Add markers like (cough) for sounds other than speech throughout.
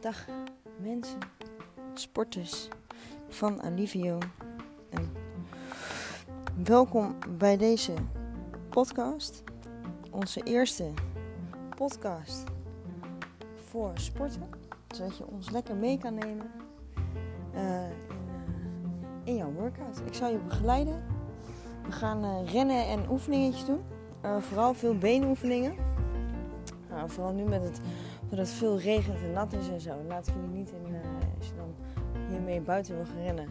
Dag mensen, sporters van Alivio. En welkom bij deze podcast. Onze eerste podcast voor sporten. Zodat je ons lekker mee kan nemen in, uh, in, jouw workout. Ik zal je begeleiden. We gaan uh, rennen en oefeningetjes doen. vooral veel beenoefeningen. Nou, vooral nu met het doordat het veel regent en nat is en zo. Laat ik jullie niet in, uh, als je dan hiermee buiten wil gaan rennen,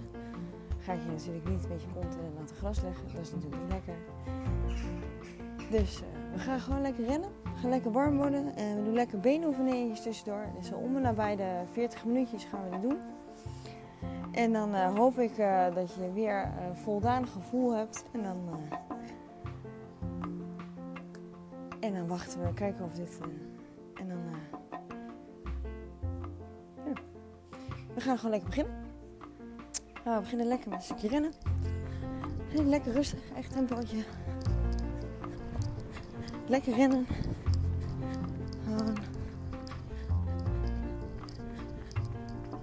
ga je natuurlijk niet met je kont uh, laten gras leggen. Dat is natuurlijk niet lekker. Dus uh, we gaan gewoon lekker rennen. We gaan lekker warm worden. En we doen lekker beenoefeningen tussendoor. Dus om en nabij de 40 minuutjes gaan we dat doen. En dan hoop ik dat je weer een voldaan gevoel hebt. En dan, en dan wachten we kijken of dit... We gaan gewoon lekker beginnen. Nou, we beginnen lekker met een stukje rennen. Lekker rustig, echt tempootje. Lekker rennen.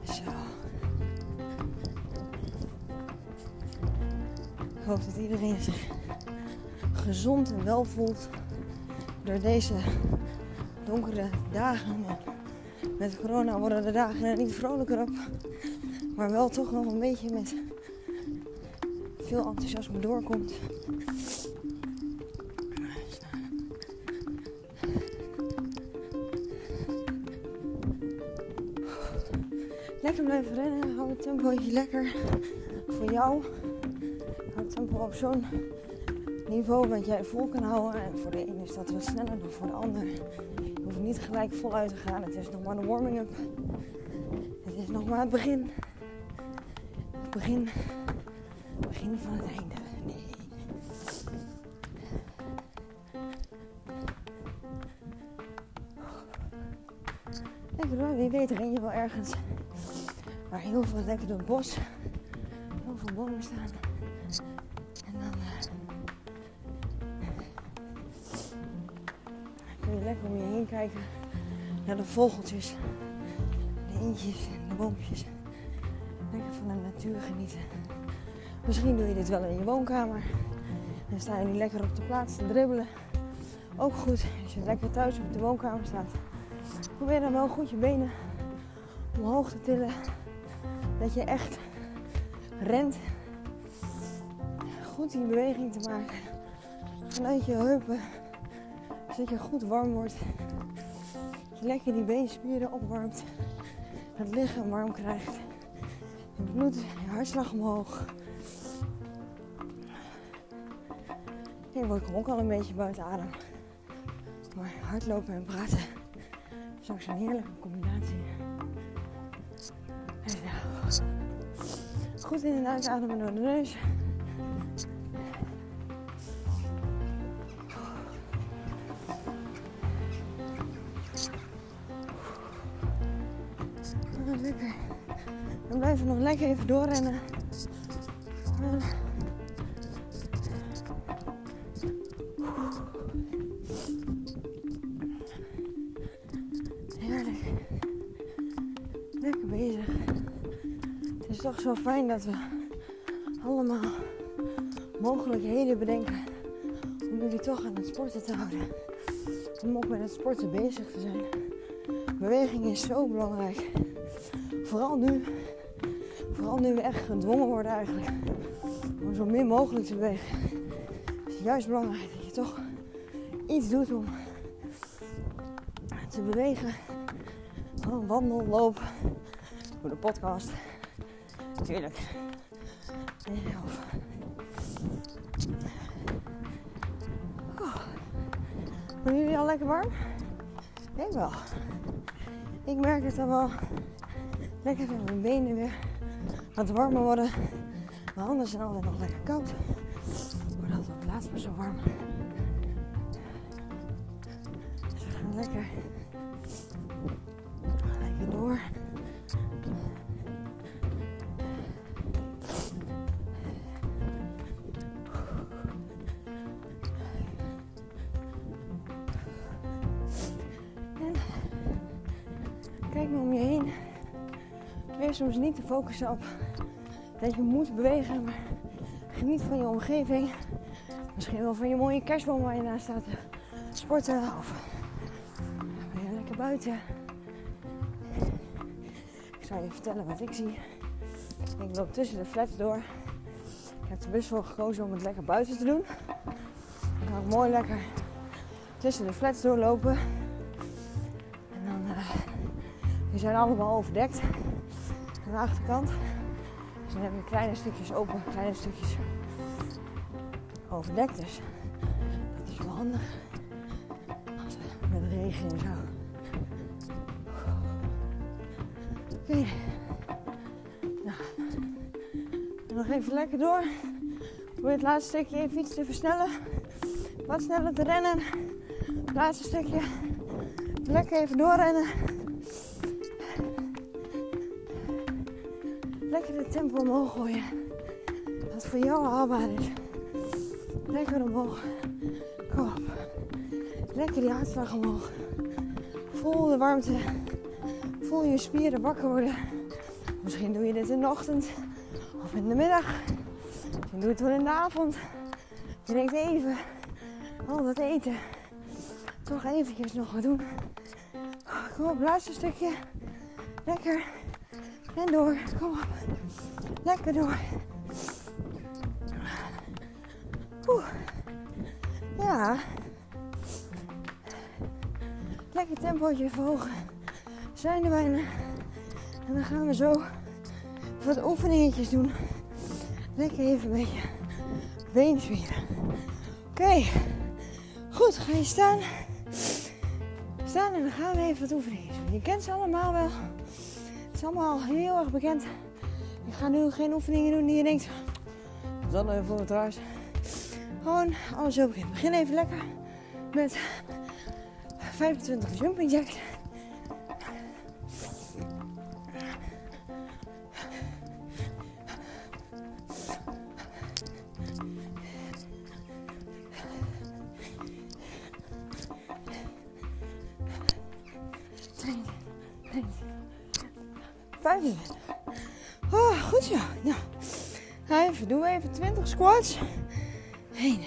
Zo. Ik hoop dat iedereen zich gezond en wel voelt door deze donkere dagen met corona worden de dagen er niet vrolijker op. Maar wel toch nog een beetje met veel enthousiasme doorkomt. Lekker blijven rennen. Hou het tempo lekker voor jou. Hou het tempo op zo'n niveau wat jij vol kan houden. En voor de ene is dat wat sneller dan voor de ander niet gelijk voluit te gaan. Het is nog maar de warming-up. Het is nog maar het begin. Het begin, het begin van het einde. Nee. Lekker hoor, wie weet ren je wel ergens waar heel veel lekker door het bos, heel veel bomen staan. Kijken naar de vogeltjes, de eentjes en de boompjes. Lekker van de natuur genieten. Misschien doe je dit wel in je woonkamer. Dan sta je nu lekker op de plaats te dribbelen. Ook goed als je lekker thuis op de woonkamer staat. Probeer dan wel goed je benen omhoog te tillen. Dat je echt rent. Goed die beweging te maken. Vanuit je heupen zodat je goed warm wordt. Lekker die beenspieren opwarmt. Het lichaam warm krijgt. Je bloed, je hartslag omhoog. Nu word ik ook al een beetje buiten adem. Maar hardlopen en praten is ook zo'n heerlijke combinatie. Goed in en uitademen door de neus. We blijven nog lekker even doorrennen. Heerlijk. Lekker bezig. Het is toch zo fijn dat we allemaal mogelijkheden bedenken om jullie toch aan het sporten te houden. Om ook met het sporten bezig te zijn. Beweging is zo belangrijk vooral nu, vooral nu we echt gedwongen worden eigenlijk om zo min mogelijk te bewegen, is juist belangrijk dat je toch iets doet om te bewegen. Gewoon wandel, loop, voor de podcast. Natuurlijk. Of... Oh. Jullie al lekker warm? Ik denk wel. Ik merk het dan wel Lekker even mijn benen weer wat warmer worden. Mijn handen zijn altijd nog lekker koud. Altijd op laatst maar zo warm. Soms niet te focussen op dat je moet bewegen, maar geniet van je omgeving. Misschien wel van je mooie kerstboom waar je naast staat te sporten of ben lekker buiten. Ik zal je vertellen wat ik zie. Ik loop tussen de flats door. Ik heb er best voor gekozen om het lekker buiten te doen. Ik ga mooi lekker tussen de flats doorlopen. En dan, die zijn allemaal overdekt de achterkant. Dus dan heb je kleine stukjes open, kleine stukjes overdekt. Dus dat is wel handig. Met regen en zo. Oké. Nou. Nog even lekker door. Probeer het laatste stukje even iets te versnellen. Wat sneller te rennen. Het laatste stukje. Lekker even doorrennen. Tempo omhoog gooien. Wat voor jou haalbaar is. Lekker omhoog. Kom op. Lekker die hartslag omhoog. Voel de warmte. Voel je spieren wakker worden. Misschien doe je dit in de ochtend of in de middag. Misschien doe je het wel in de avond. Je denkt even, al dat eten, toch eventjes nog wat doen. Kom op, laatste stukje. Lekker. En door. Kom op. Lekker door. Oeh. Ja. Lekker tempootje verhogen. Zijn er bijna. En dan gaan we zo wat oefeningetjes doen. Lekker even een beetje beenspieren. Oké. Goed, ga je staan. Staan en dan gaan we even wat oefeningetjes doen. Je kent ze allemaal wel. Het is allemaal heel erg bekend. Ik ga nu geen oefeningen doen die je denkt. Dat even voor het huis. Gewoon alles zo beginnen. Begin even lekker met 25 jumping jacks. Squats. 1,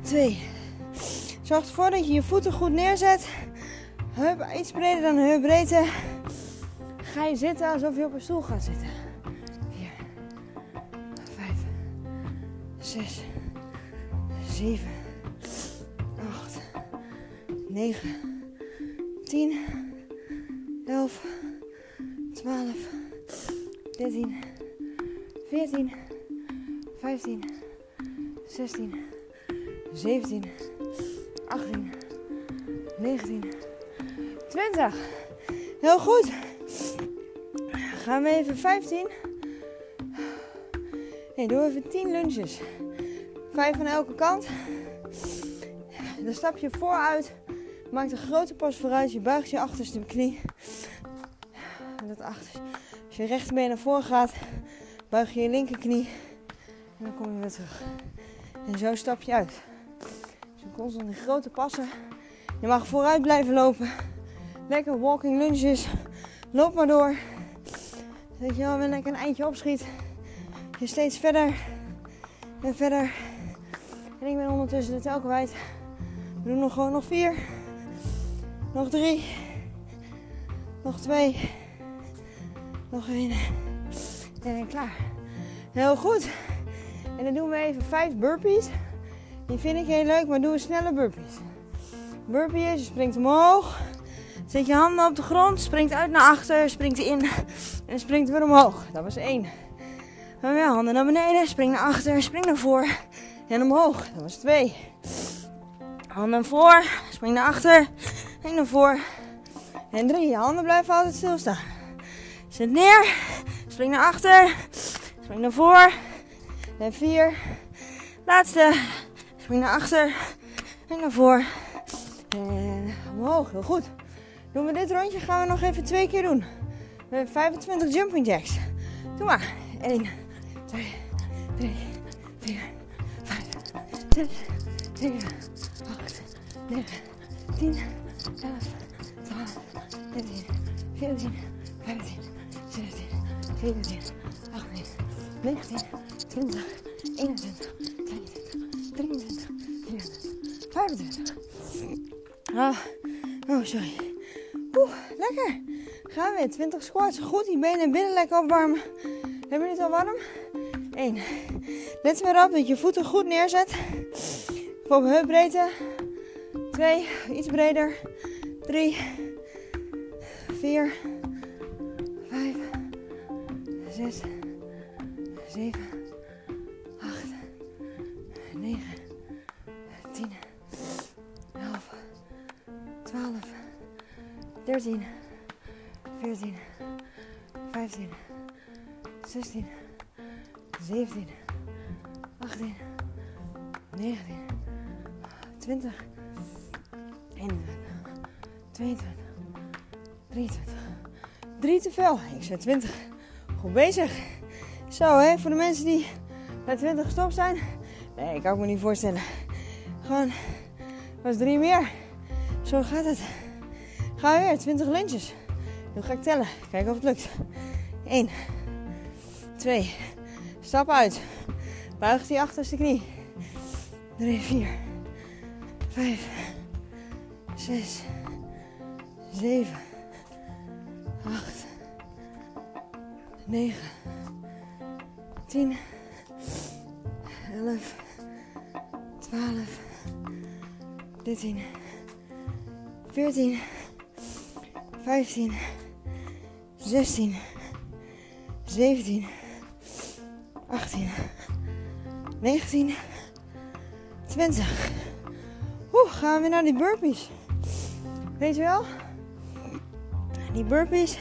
2. Zorg ervoor dat je je voeten goed neerzet. Heup iets breder dan heupbreedte. Ga je zitten alsof je op een stoel gaat zitten. 4, 5, 6, 7, 8, 9, 10, 11, 12, 13, 14, 15, 16, 17, 18, 19, 20. Heel goed. Gaan we even 15. Nee, doe even 10 lunges. 5 aan elke kant. Dan stap je vooruit. Maak een grote pas vooruit. Je buigt je achterste knie. Dat achter. Als je rechterbeen naar voren gaat, buig je je linkerknie. En dan kom je weer terug. En zo stap je uit. Dus constant die grote passen. Je mag vooruit blijven lopen. Lekker walking lunges. Loop maar door. Dat je wel lekker een eindje opschiet. Je steeds verder en verder. En ik ben ondertussen de tel kwijt. We doen nog gewoon nog vier. Nog drie. Nog twee. Nog één. En klaar. Heel goed. En dan doen we even vijf burpees. Die vind ik heel leuk, maar doe een snelle burpees. Burpee is, je springt omhoog. Zet je handen op de grond, springt uit naar achter, springt in en springt weer omhoog. Dat was één. Dan weer handen naar beneden, spring naar achter, spring naar voor en omhoog. Dat was twee. Handen voor, spring naar achter en naar voor. En drie, je handen blijven altijd stilstaan. Zet neer, spring naar achter, spring naar voor. En vier, laatste, spring naar achter en naar voor. En omhoog, heel goed. Doen we dit rondje, gaan we nog even twee keer doen. We hebben 25 jumping jacks. Doe maar. 1, 2, 3, 4, 5, 6, 7, 8, 9, 10, 11, 12, 13, 14, 15, 16, 17, 18, 19, 20, 21, 22, 23, 24, 25. Ah, oh, sorry. Oeh, lekker. Gaan we weer. 20 squats. Goed, die benen binnen lekker opwarmen. Hebben jullie het al warm? 1. Let weer op dat je voeten goed neerzet. Op heupbreedte. 2. Iets breder. 3. 4. 13. 14. 15. 16. 17, 18, 19, 20, 21, 22, 23. 3 te veel. Ik zei 20. Goed bezig. Zo, hè, voor de mensen die bij 20 gestopt zijn. Nee, ik kan me niet voorstellen. Gewoon, was drie meer. Zo gaat het. We weer, 20 lunches. Nu ga ik tellen. Kijken of het lukt. 1, 2, Stap uit. Buig die achterste knie. 3, 4, 5, 6, 7, 8, 9, 10, 11, 12, 13, 14, 15, 16, 17, 18, 19, 20. Oeh, gaan we weer naar die burpees. Weet je wel? Die burpees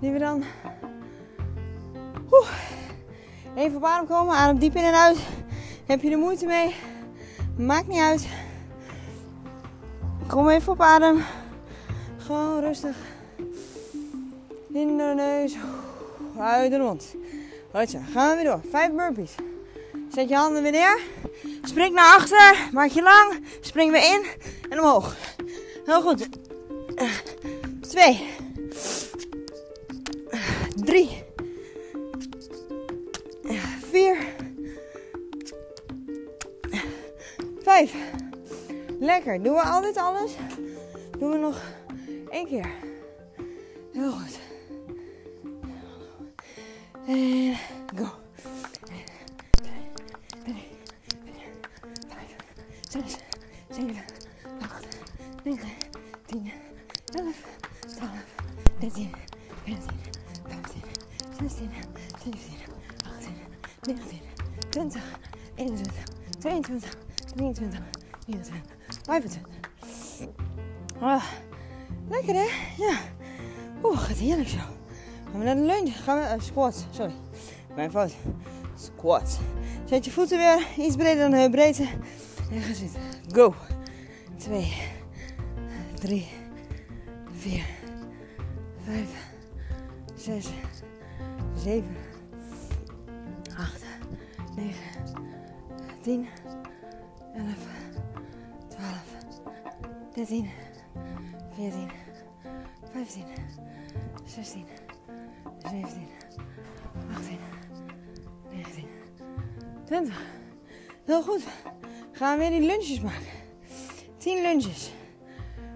die we dan... Oeh, even op adem komen, adem diep in en uit. Heb je er moeite mee? Maakt niet uit. Kom even op adem. Gewoon rustig. In de neus. Uit de mond. Goed zo, gaan we weer door. Vijf burpees. Zet je handen weer neer. Spring naar achter. Maak je lang. Spring weer in. En omhoog. Heel goed. Twee. Drie. Vier. Vijf. Lekker. Doen we altijd alles? Doen we nog één keer. Heel goed. En lunge. Gaan we, uh, squat, sorry. Mijn fout. Squat. Zet je voeten weer iets breder dan de heupbreedte. En ga zitten. Go. 2, 3, 4, 5, 6, 7, 8, 9, 10, 11, 12, 13, 14, 15, 16, 17, 18, 19, 20. Heel goed. Gaan we weer die lunches maken. 10 lunches.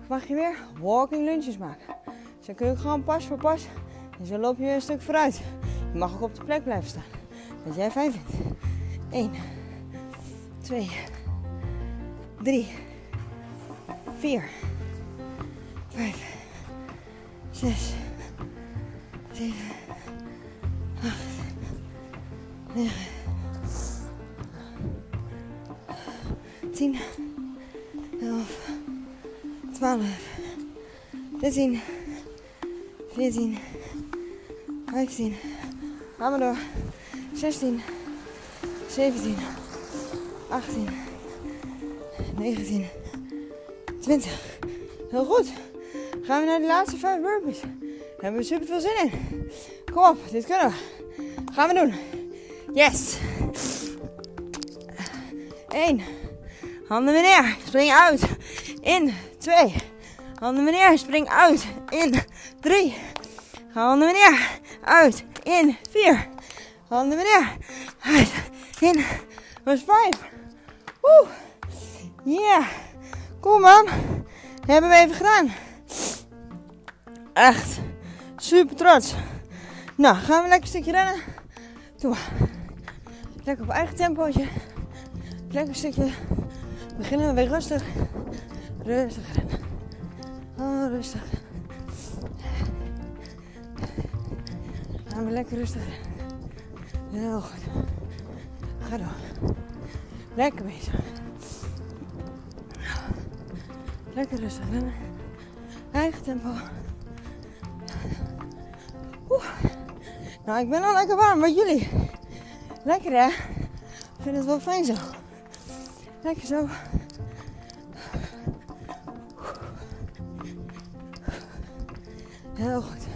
Mag je weer walking lunches maken. Dus dan kun je gewoon pas voor pas. En zo loop je weer een stuk vooruit. Je mag ook op de plek blijven staan. Dat jij fijn vindt. 1, 2, 3, 4, 5, 6, 7, 8, 9, 10, 11, 12, 13, 14, 15, gaan we door, 16, 17, 18, 19, 20. Heel goed. Gaan we naar de laatste 5 burpees. Daar hebben we super veel zin in. Kom op, dit kunnen we. Gaan we doen. Yes. 1. Handen weer neer. Spring uit. In. 2. Handen meneer, spring uit. In 3. Handen meneer, uit. In 4. Handen meneer, uit. In. Was 5. Woe. Yeah. Kom man. Hebben we even gedaan. Echt. Super trots. Nou, gaan we lekker een stukje rennen. Lekker op eigen tempootje. Lekker stukje. Beginnen we weer rustig. Rustig rennen. Oh, rustig. Gaan we lekker rustig rennen. Heel goed. Ga door. Lekker bezig. Lekker rustig rennen. Eigen tempo. Oeh. Nou, ik ben al lekker warm. Wat jullie? Lekker hè? Ik vind het wel fijn zo. Lekker zo. Heel goed.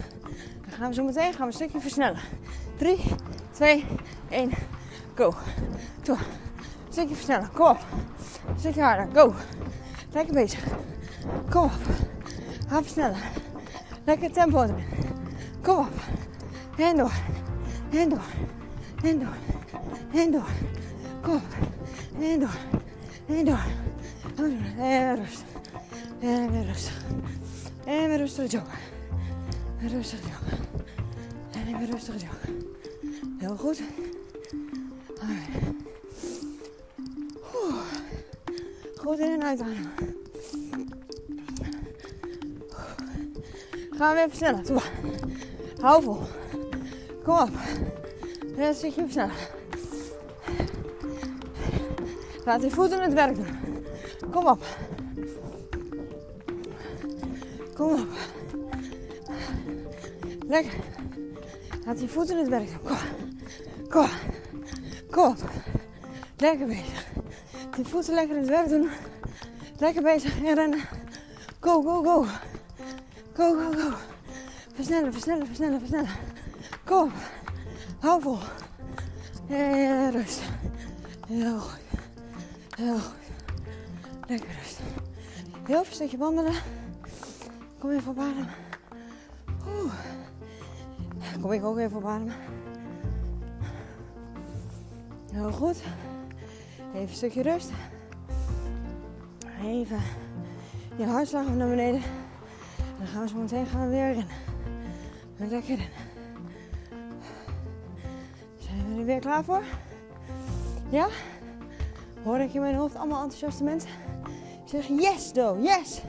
Dan gaan we zo meteen gaan we een stukje versnellen. 3, 2, 1, go. Toe. Een stukje versnellen. Kom op. Een stukje harder. Go. Lekker bezig. Kom op. Ga versnellen. Lekker tempo erin. Kom op. En door. En door. En door. En door. Kom. En door. En door. En rustig. En weer rustig. En weer rustig joggen. Rustig joggen. En weer rustig joggen. Heel goed. Goed in en uitademen. Gaan we even sneller. Hou vol. Kom op. Een stukje versnellen. Laat je voeten het werk doen. Kom op. Kom op. Lekker. Laat je voeten het werk doen. Kom. Kom. Kom op. Lekker bezig. Je voeten lekker het werk doen. Lekker bezig en rennen. Go, go, go. Go, go, go. Versnellen, versnellen, versnellen, versnellen. Kom. Hou vol. En rust. Heel goed. Heel goed. Lekker rust. Heel stukje wandelen. Kom even op adem. Oeh. Kom ik ook even op adem. Heel goed. Even een stukje rust. Even je hartslag naar beneden. En dan gaan we zo meteen gaan we weer rennen. Lekker rennen. Er weer klaar voor? Ja? Hoor ik in mijn hoofd allemaal enthousiaste mensen? Ik zeg yes, Do, yes.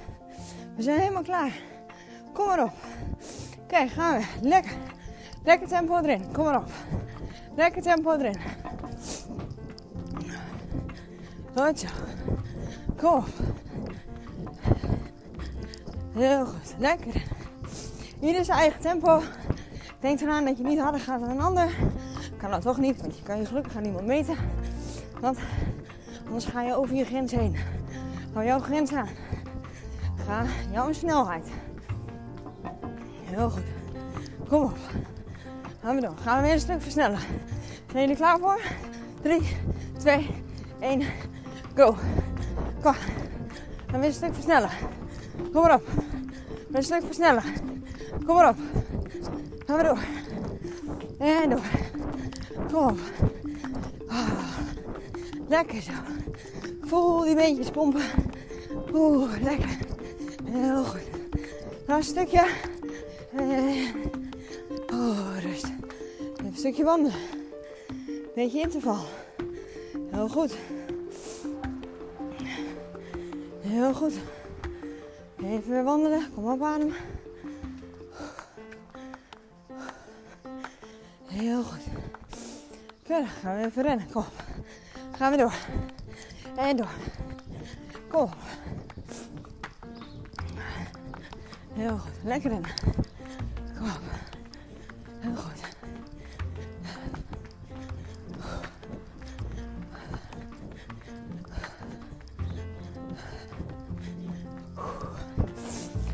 We zijn helemaal klaar. Kom maar op. Kijk, gaan we. Lekker. Lekker tempo erin. Kom maar op. Lekker tempo erin. Goed zo. Kom op. Heel goed. Lekker. Ieder zijn eigen tempo. Denk eraan dat je niet harder gaat dan een ander. Kan dat toch niet, want je kan je gelukkig aan niemand meten. Want anders ga je over je grens heen. Hou jouw grens aan. Ga jouw snelheid. Heel goed. Kom op. Gaan we door. Gaan we weer een stuk versnellen. Zijn jullie klaar voor? 3, 2, 1, go. Kom. We weer een stuk versnellen. Kom maar op. Weer een stuk versnellen. Kom maar op. Gaan we door. En door. Kom. Ah, lekker zo. Voel die beentjes pompen. Oeh, lekker. Heel goed. Nog een stukje. Oh, rust. Even een stukje wandelen. Beetje interval. Heel goed. Heel goed. Even weer wandelen. Kom op, adem. Heel goed. Verder gaan we even rennen. Kom. Gaan we door. En door. Kom. Heel goed. Lekker rennen. Kom op. Heel goed.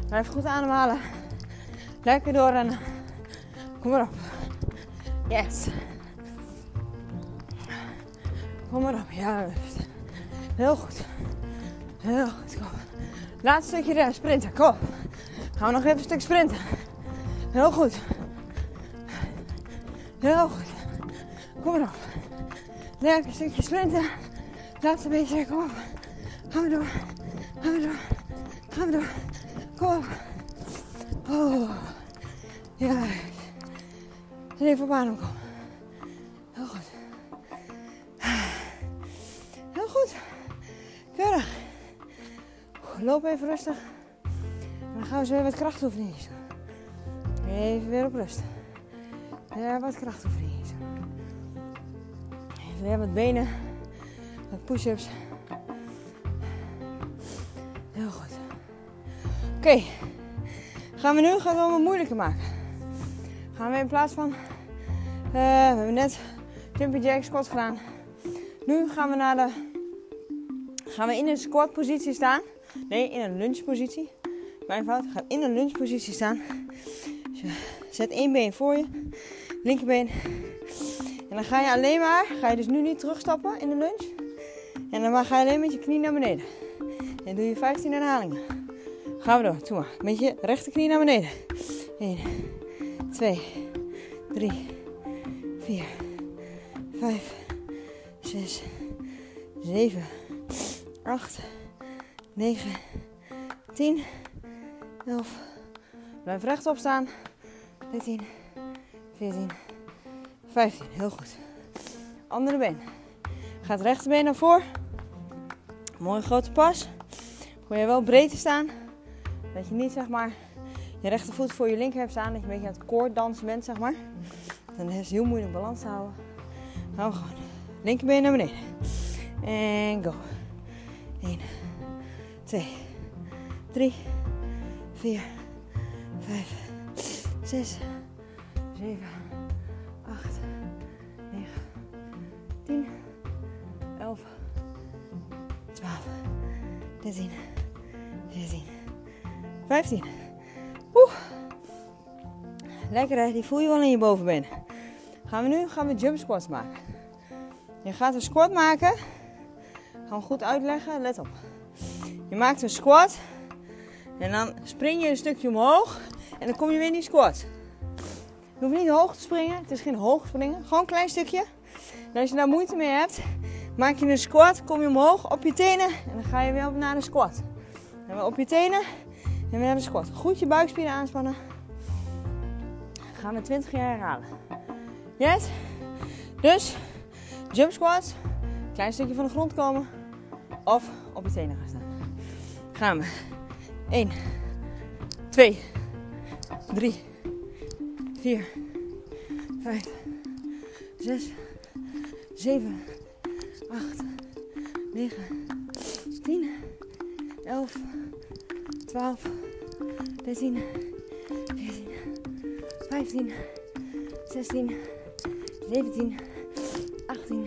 Blijf goed ademhalen. Lekker doorrennen. Kom maar op. Yes. Kom maar op. Juist. Heel goed. Heel goed, kom. Laatste stukje rennen, sprinten, kom. Gaan we nog even een stuk sprinten. Heel goed. Heel goed. Kom maar op. Lekker stukje sprinten. Laatste beetje, kom op. Gaan we door. Gaan we door. Gaan we door. Kom op. Oh. Ja. Even op adem komen. Loop even rustig. Dan gaan we zo weer wat krachtoefeningen doen. Even weer op rust. Ja, wat krachtoefeningen doen. Even weer wat benen. Wat push-ups. Heel goed. Oké. Gaan we nu gaan we het allemaal moeilijker maken. Gaan we in plaats van... eh, we hebben net jumping jack squat gedaan. Nu gaan we naar de... Gaan we in een squat positie staan. Nee, in een lungepositie. Mijn fout. Ga in een lungepositie staan. Dus je zet één been voor je. Linkerbeen. En dan ga je alleen maar... Ga je dus nu niet terugstappen in de lunge. En dan ga je alleen met je knie naar beneden. En doe je 15 herhalingen. Gaan we door. Doe maar. Met je rechterknie naar beneden. 1, 2, 3, 4, 5, 6, 7, 8, 9, 10, 11. Blijf rechtop staan. 13, 14, 15. Heel goed. Andere been. Ga het rechterbeen naar voren. Mooi grote pas. Probeer je wel breed te staan. Dat je niet zeg maar je rechtervoet voor je linker hebt staan. Dat je een beetje aan het koorddansen bent zeg maar. Dan is het heel moeilijk balans te houden. Hou gewoon. Linkerbeen naar beneden. En go. 1, 2, 3, 4, 5, 6, 7, 8, 9, 10, 11, 12, 13, 14, 15. Oeh. Lekker hè, die voel je wel in je bovenbeen. Gaan we nu gaan we jump squats maken. Je gaat een squat maken. Gaan we goed uitleggen, let op. Je maakt een squat. En dan spring je een stukje omhoog. En dan kom je weer in die squat. Je hoeft niet hoog te springen. Het is geen hoog springen. Gewoon een klein stukje. En als je daar moeite mee hebt, maak je een squat. Kom je omhoog op je tenen. En dan ga je weer naar de squat. En weer op je tenen. En weer naar de squat. Goed je buikspieren aanspannen. Gaan we 20 jaar herhalen. Yes? Dus, jump squats. Klein stukje van de grond komen. Of op je tenen gaan staan. Gaan we. 1, 2, 3, 4, 5, 6, 7, 8, 9, 10, 11, 12, 13, 14, 15, 16, 17, 18,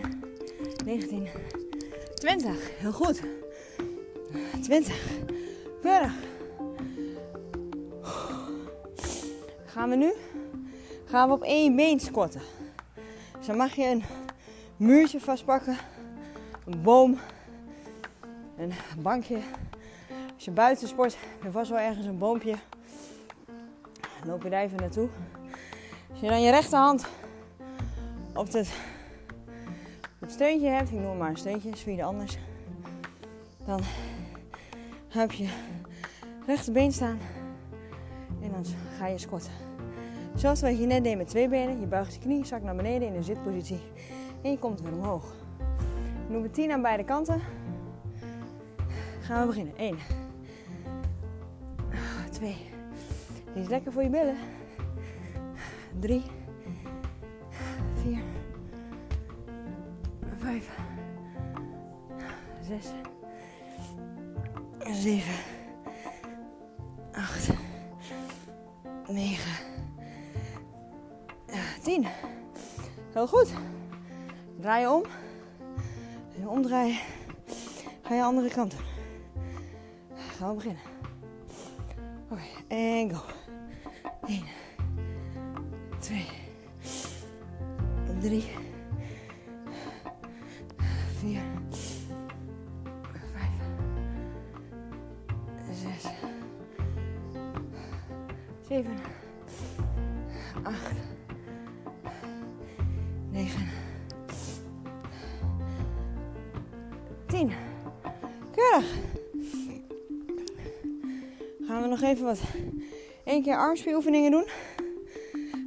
19, 20. Heel goed. 20. Keurig. Gaan we nu? Gaan we op één been squatten. Dus dan mag je een muurtje vastpakken. Een boom. Een bankje. Als je buiten sport, je vast wel ergens een boompje. Dan loop je daar even naartoe. Als je dan je rechterhand op het, het steuntje hebt, ik noem maar een steuntje, is ieder anders. Dan heb je rechterbeen staan en dan ga je squatten. Zoals wat je net deed met twee benen. Je buigt je knie, zak naar beneden in een zitpositie en je komt weer omhoog. Doen we 10 aan beide kanten. Gaan we beginnen. 1, 2, die is lekker voor je billen. 3, 4, 5, 6, 7, 8, 9, 10. Heel goed. Draai je om. En omdraaien. Ga je andere kant doen. Gaan we beginnen. Oké, en go. 1, 2, 3, keer armspieroefeningen doen.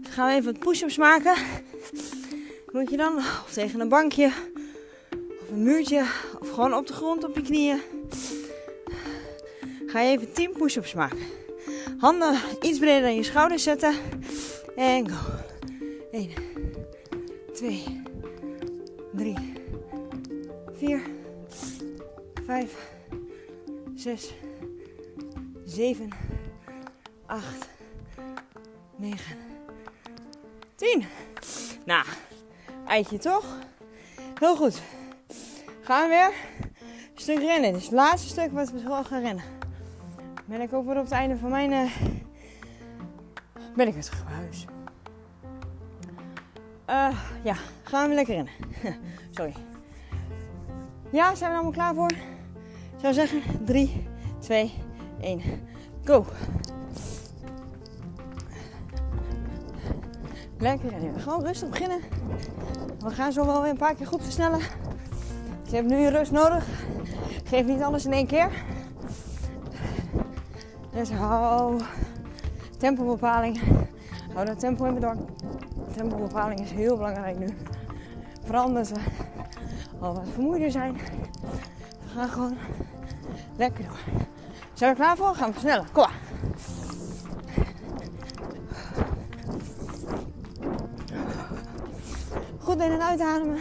Dan gaan we even push-ups maken. Moet je dan of tegen een bankje, of een muurtje, of gewoon op de grond op je knieën. Ga je even 10 push-ups maken. Handen iets breder dan je schouders zetten. En go. 1, 2, 3, 4, 5, 6, 7, 8, 9, 10. Nou, eitje toch? Heel goed. Gaan we weer een stuk rennen. Dit is het laatste stuk wat we zo gaan rennen. Ben ik ook weer op het einde van mijn... Uh, ben ik weer terug bij huis. Uh, ja, gaan we lekker rennen. (laughs) Sorry. Ja, zijn we allemaal klaar voor? Ik zou zeggen 3, 2, 1, go! Lekker. Gewoon rustig beginnen. We gaan zo wel weer een paar keer goed versnellen. Je hebt nu rust nodig. Geef niet alles in één keer. Dus hou tempobepaling. Hou dat tempo in bedwang. Tempobepaling is heel belangrijk nu. Vooral omdat we al wat vermoeider zijn. We gaan gewoon lekker door. Zijn we klaar voor? Gaan we versnellen. Kom maar. In en uitademen.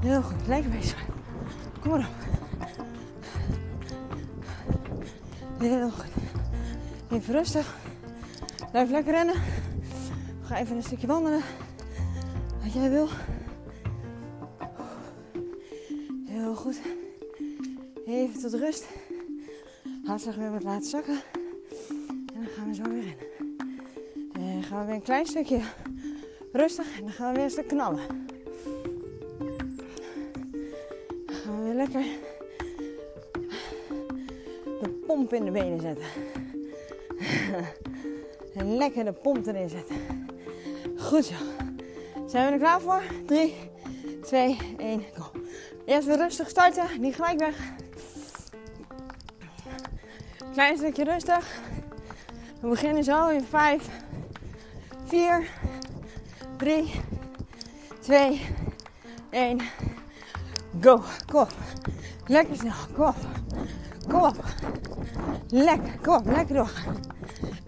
Heel goed, lekker bezig. Kom maar op. Heel goed. Even rustig. Blijf lekker rennen. Ga even een stukje wandelen. Wat jij wil. Tot rust. Hartslag weer wat laten zakken. En dan gaan we zo weer rennen. En dan gaan we weer een klein stukje rustig. En dan gaan we weer een knallen. lekker de pomp in de benen zetten. en lekker de pomp erin zetten. Goed zo. Zijn we er klaar voor? 3, 2, 1, go. Eerst weer rustig starten, niet gelijk weg. Klein stukje rustig. We beginnen zo in 5, 4, 3, 2, 1. Go. Kom op. Lekker snel. Kom op. Kom op. Lekker. Kom op. Lekker door.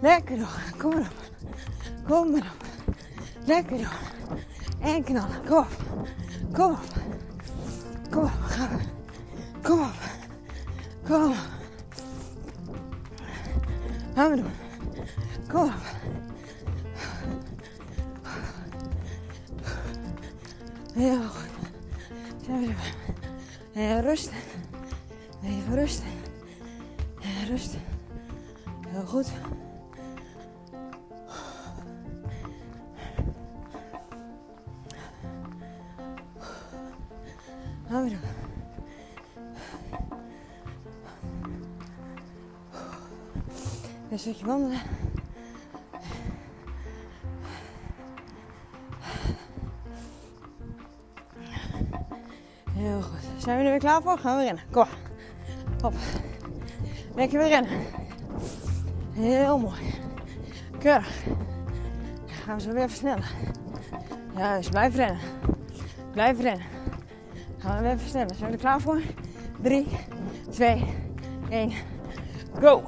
Lekker door. Kom maar op. Kom maar op. Lekker door. En knallen. Kom op. Kom op. Kom op. Kom op. Kom op. Gaan we doen. Kom op. Heel goed. Zijn we er weer klaar voor? Gaan we rennen. Kom Hop. Lekker weer rennen. Heel mooi. Keurig. Gaan we zo weer versnellen. Juist, blijf rennen. Blijf rennen. Gaan we weer versnellen. Zijn we er klaar voor? 3, 2, 1, go!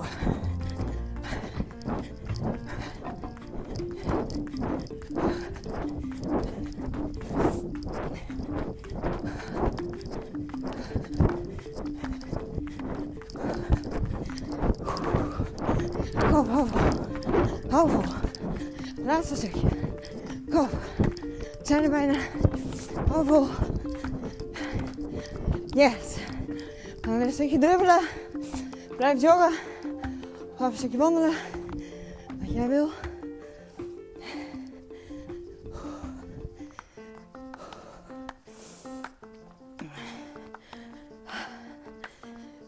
Yes. We gaan weer een stukje dribbelen. Blijf joggen. Of een stukje wandelen. Wat jij wil.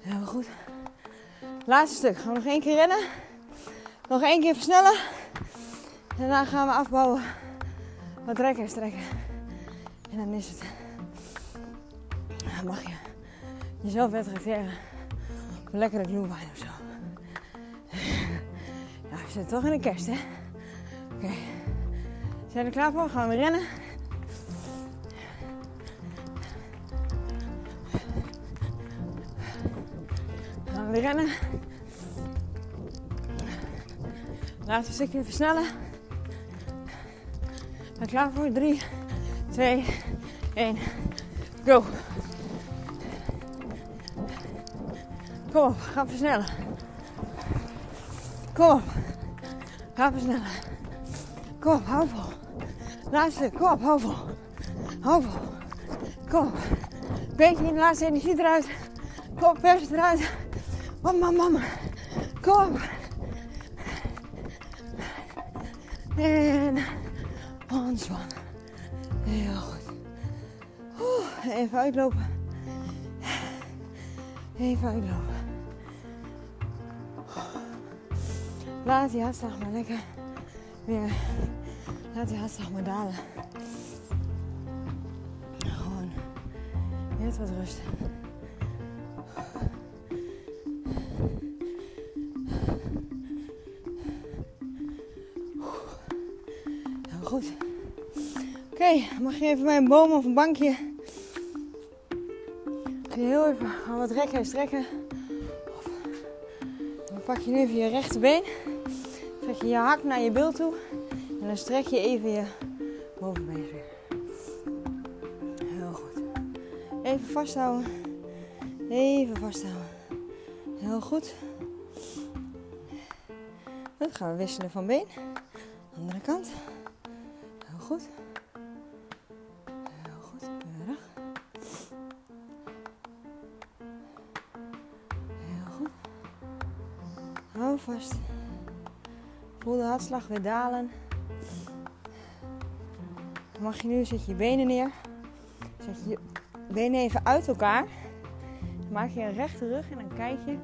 Heel goed. Laatste stuk. Gaan we nog één keer rennen. Nog één keer versnellen. en Daarna gaan we afbouwen. Wat rekken strekken. En dan is het. Mag je jezelf weer tracteren. Op een lekkere glühwein of zo. Ja, we zitten toch in de kerst, hè? Oké. Zijn we er klaar voor? Gaan we rennen. Gaan we rennen. Laten we stukje versnellen. Ben klaar voor? 3, 2, 1, go. Kom op, ga versnellen. Kom op, ga versnellen. Kom op, hou vol. Laatste, kom op, hou vol. Hou vol. Kom. Beetje in de laatste energie eruit. Kom op, pers eruit. Mama, mama. Kom op. En ontspannen. Heel goed. Even uitlopen. Even uitlopen. Laat die hartslag maar lekker weer. Laat die hartslag maar dalen. Gewoon net wat rust. Heel goed. Oké, mag je even bij een boom of een bankje. Heel even gaan wat rekken en strekken. Dan pak je nu even je rechterbeen. Trek je je hak naar je bil toe. En dan strek je even je bovenbeen weer. Heel goed. Even vasthouden. Even vasthouden. Heel goed. Dan gaan we wisselen van been. Hou vast. Voel de hartslag weer dalen. Mag je nu, zet je benen neer. Zet je benen even uit elkaar. Maak je een rechte rug en dan kijk je.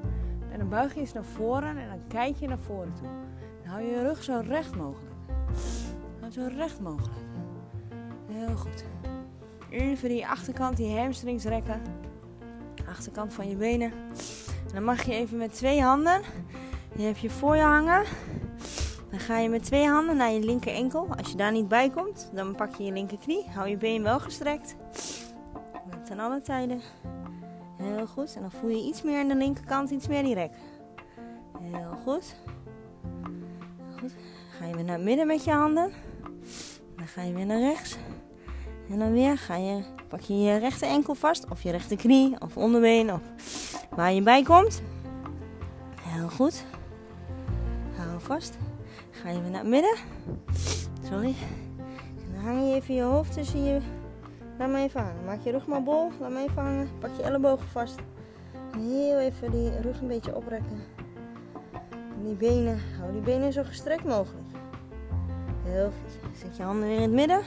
En dan buig je eens naar voren en dan kijk je naar voren toe. Hou je rug zo recht mogelijk. Zo recht mogelijk. Heel goed. Even die achterkant, die hamstrings rekken. Achterkant van je benen. En dan mag je even met twee handen. Die heb je voor je hangen. Dan ga je met twee handen naar je linker enkel. Als je daar niet bij komt, dan pak je je linkerknie. Hou je been wel gestrekt. Ten alle tijden. Heel goed. En dan voel je iets meer aan de linkerkant, iets meer die rek. Heel goed. goed. Ga je weer naar het midden met je handen. Dan ga je weer naar rechts. En dan weer ga je, pak je je rechter enkel vast. Of je rechterknie, of onderbeen. Of waar je bij komt. Heel goed. Vast. Ga je weer naar het midden. Sorry. Dan hang je even je hoofd tussen je... Laat me even. Maak je rug maar bol. Laat me even hangen. Pak je ellebogen vast. Heel even die rug een beetje oprekken. En die benen. Hou die benen zo gestrekt mogelijk. Heel goed. Zet je handen weer in het midden.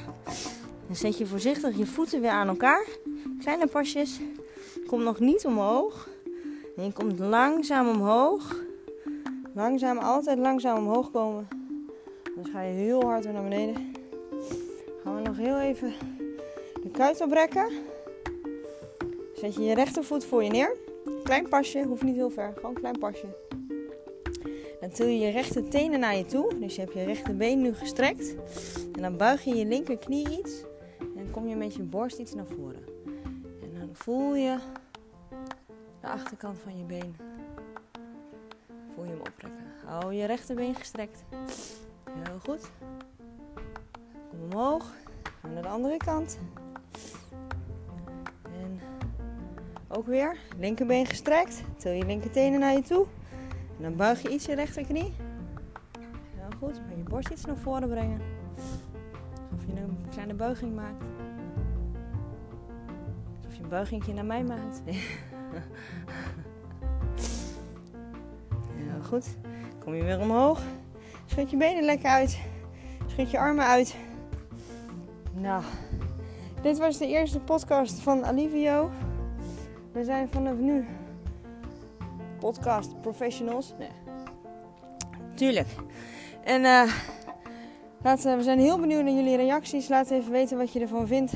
Dan zet je voorzichtig je voeten weer aan elkaar. Kleine pasjes. Kom nog niet omhoog. En je komt langzaam omhoog. Langzaam, altijd langzaam omhoog komen. Dan ga je heel hard weer naar beneden. Gaan we nog heel even de kuit oprekken. Zet je je rechtervoet voor je neer. Klein pasje, hoeft niet heel ver, gewoon een klein pasje. Dan til je je rechter tenen naar je toe. Dus je hebt je rechterbeen nu gestrekt. En dan buig je je linkerknie iets. En dan kom je met je borst iets naar voren. En dan voel je de achterkant van je been. Voel je hem oprekken. Hou je rechterbeen gestrekt. Heel goed. Kom omhoog. Gaan naar de andere kant. En ook weer. Linkerbeen gestrekt. Til je linkertenen naar je toe. En dan buig je iets je rechterknie. Heel goed. Met je borst iets naar voren brengen. Alsof je een kleine buiging maakt. Alsof je een buigingje naar mij maakt. (laughs) goed. Kom je weer omhoog. Schud je benen lekker uit. Schud je armen uit. Nou, dit was de eerste podcast van Alivio. We zijn vanaf nu podcast professionals. Nee. Tuurlijk. En uh, laten, we zijn heel benieuwd naar jullie reacties. Laat even weten wat je ervan vindt.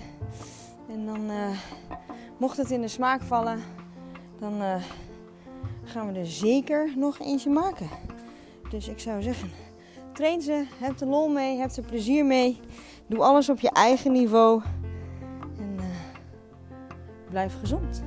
En dan, uh, mocht het in de smaak vallen, dan uh, gaan we er zeker nog eentje maken. Dus ik zou zeggen, train ze, heb er lol mee, heb er plezier mee. Doe alles op je eigen niveau. En blijf gezond.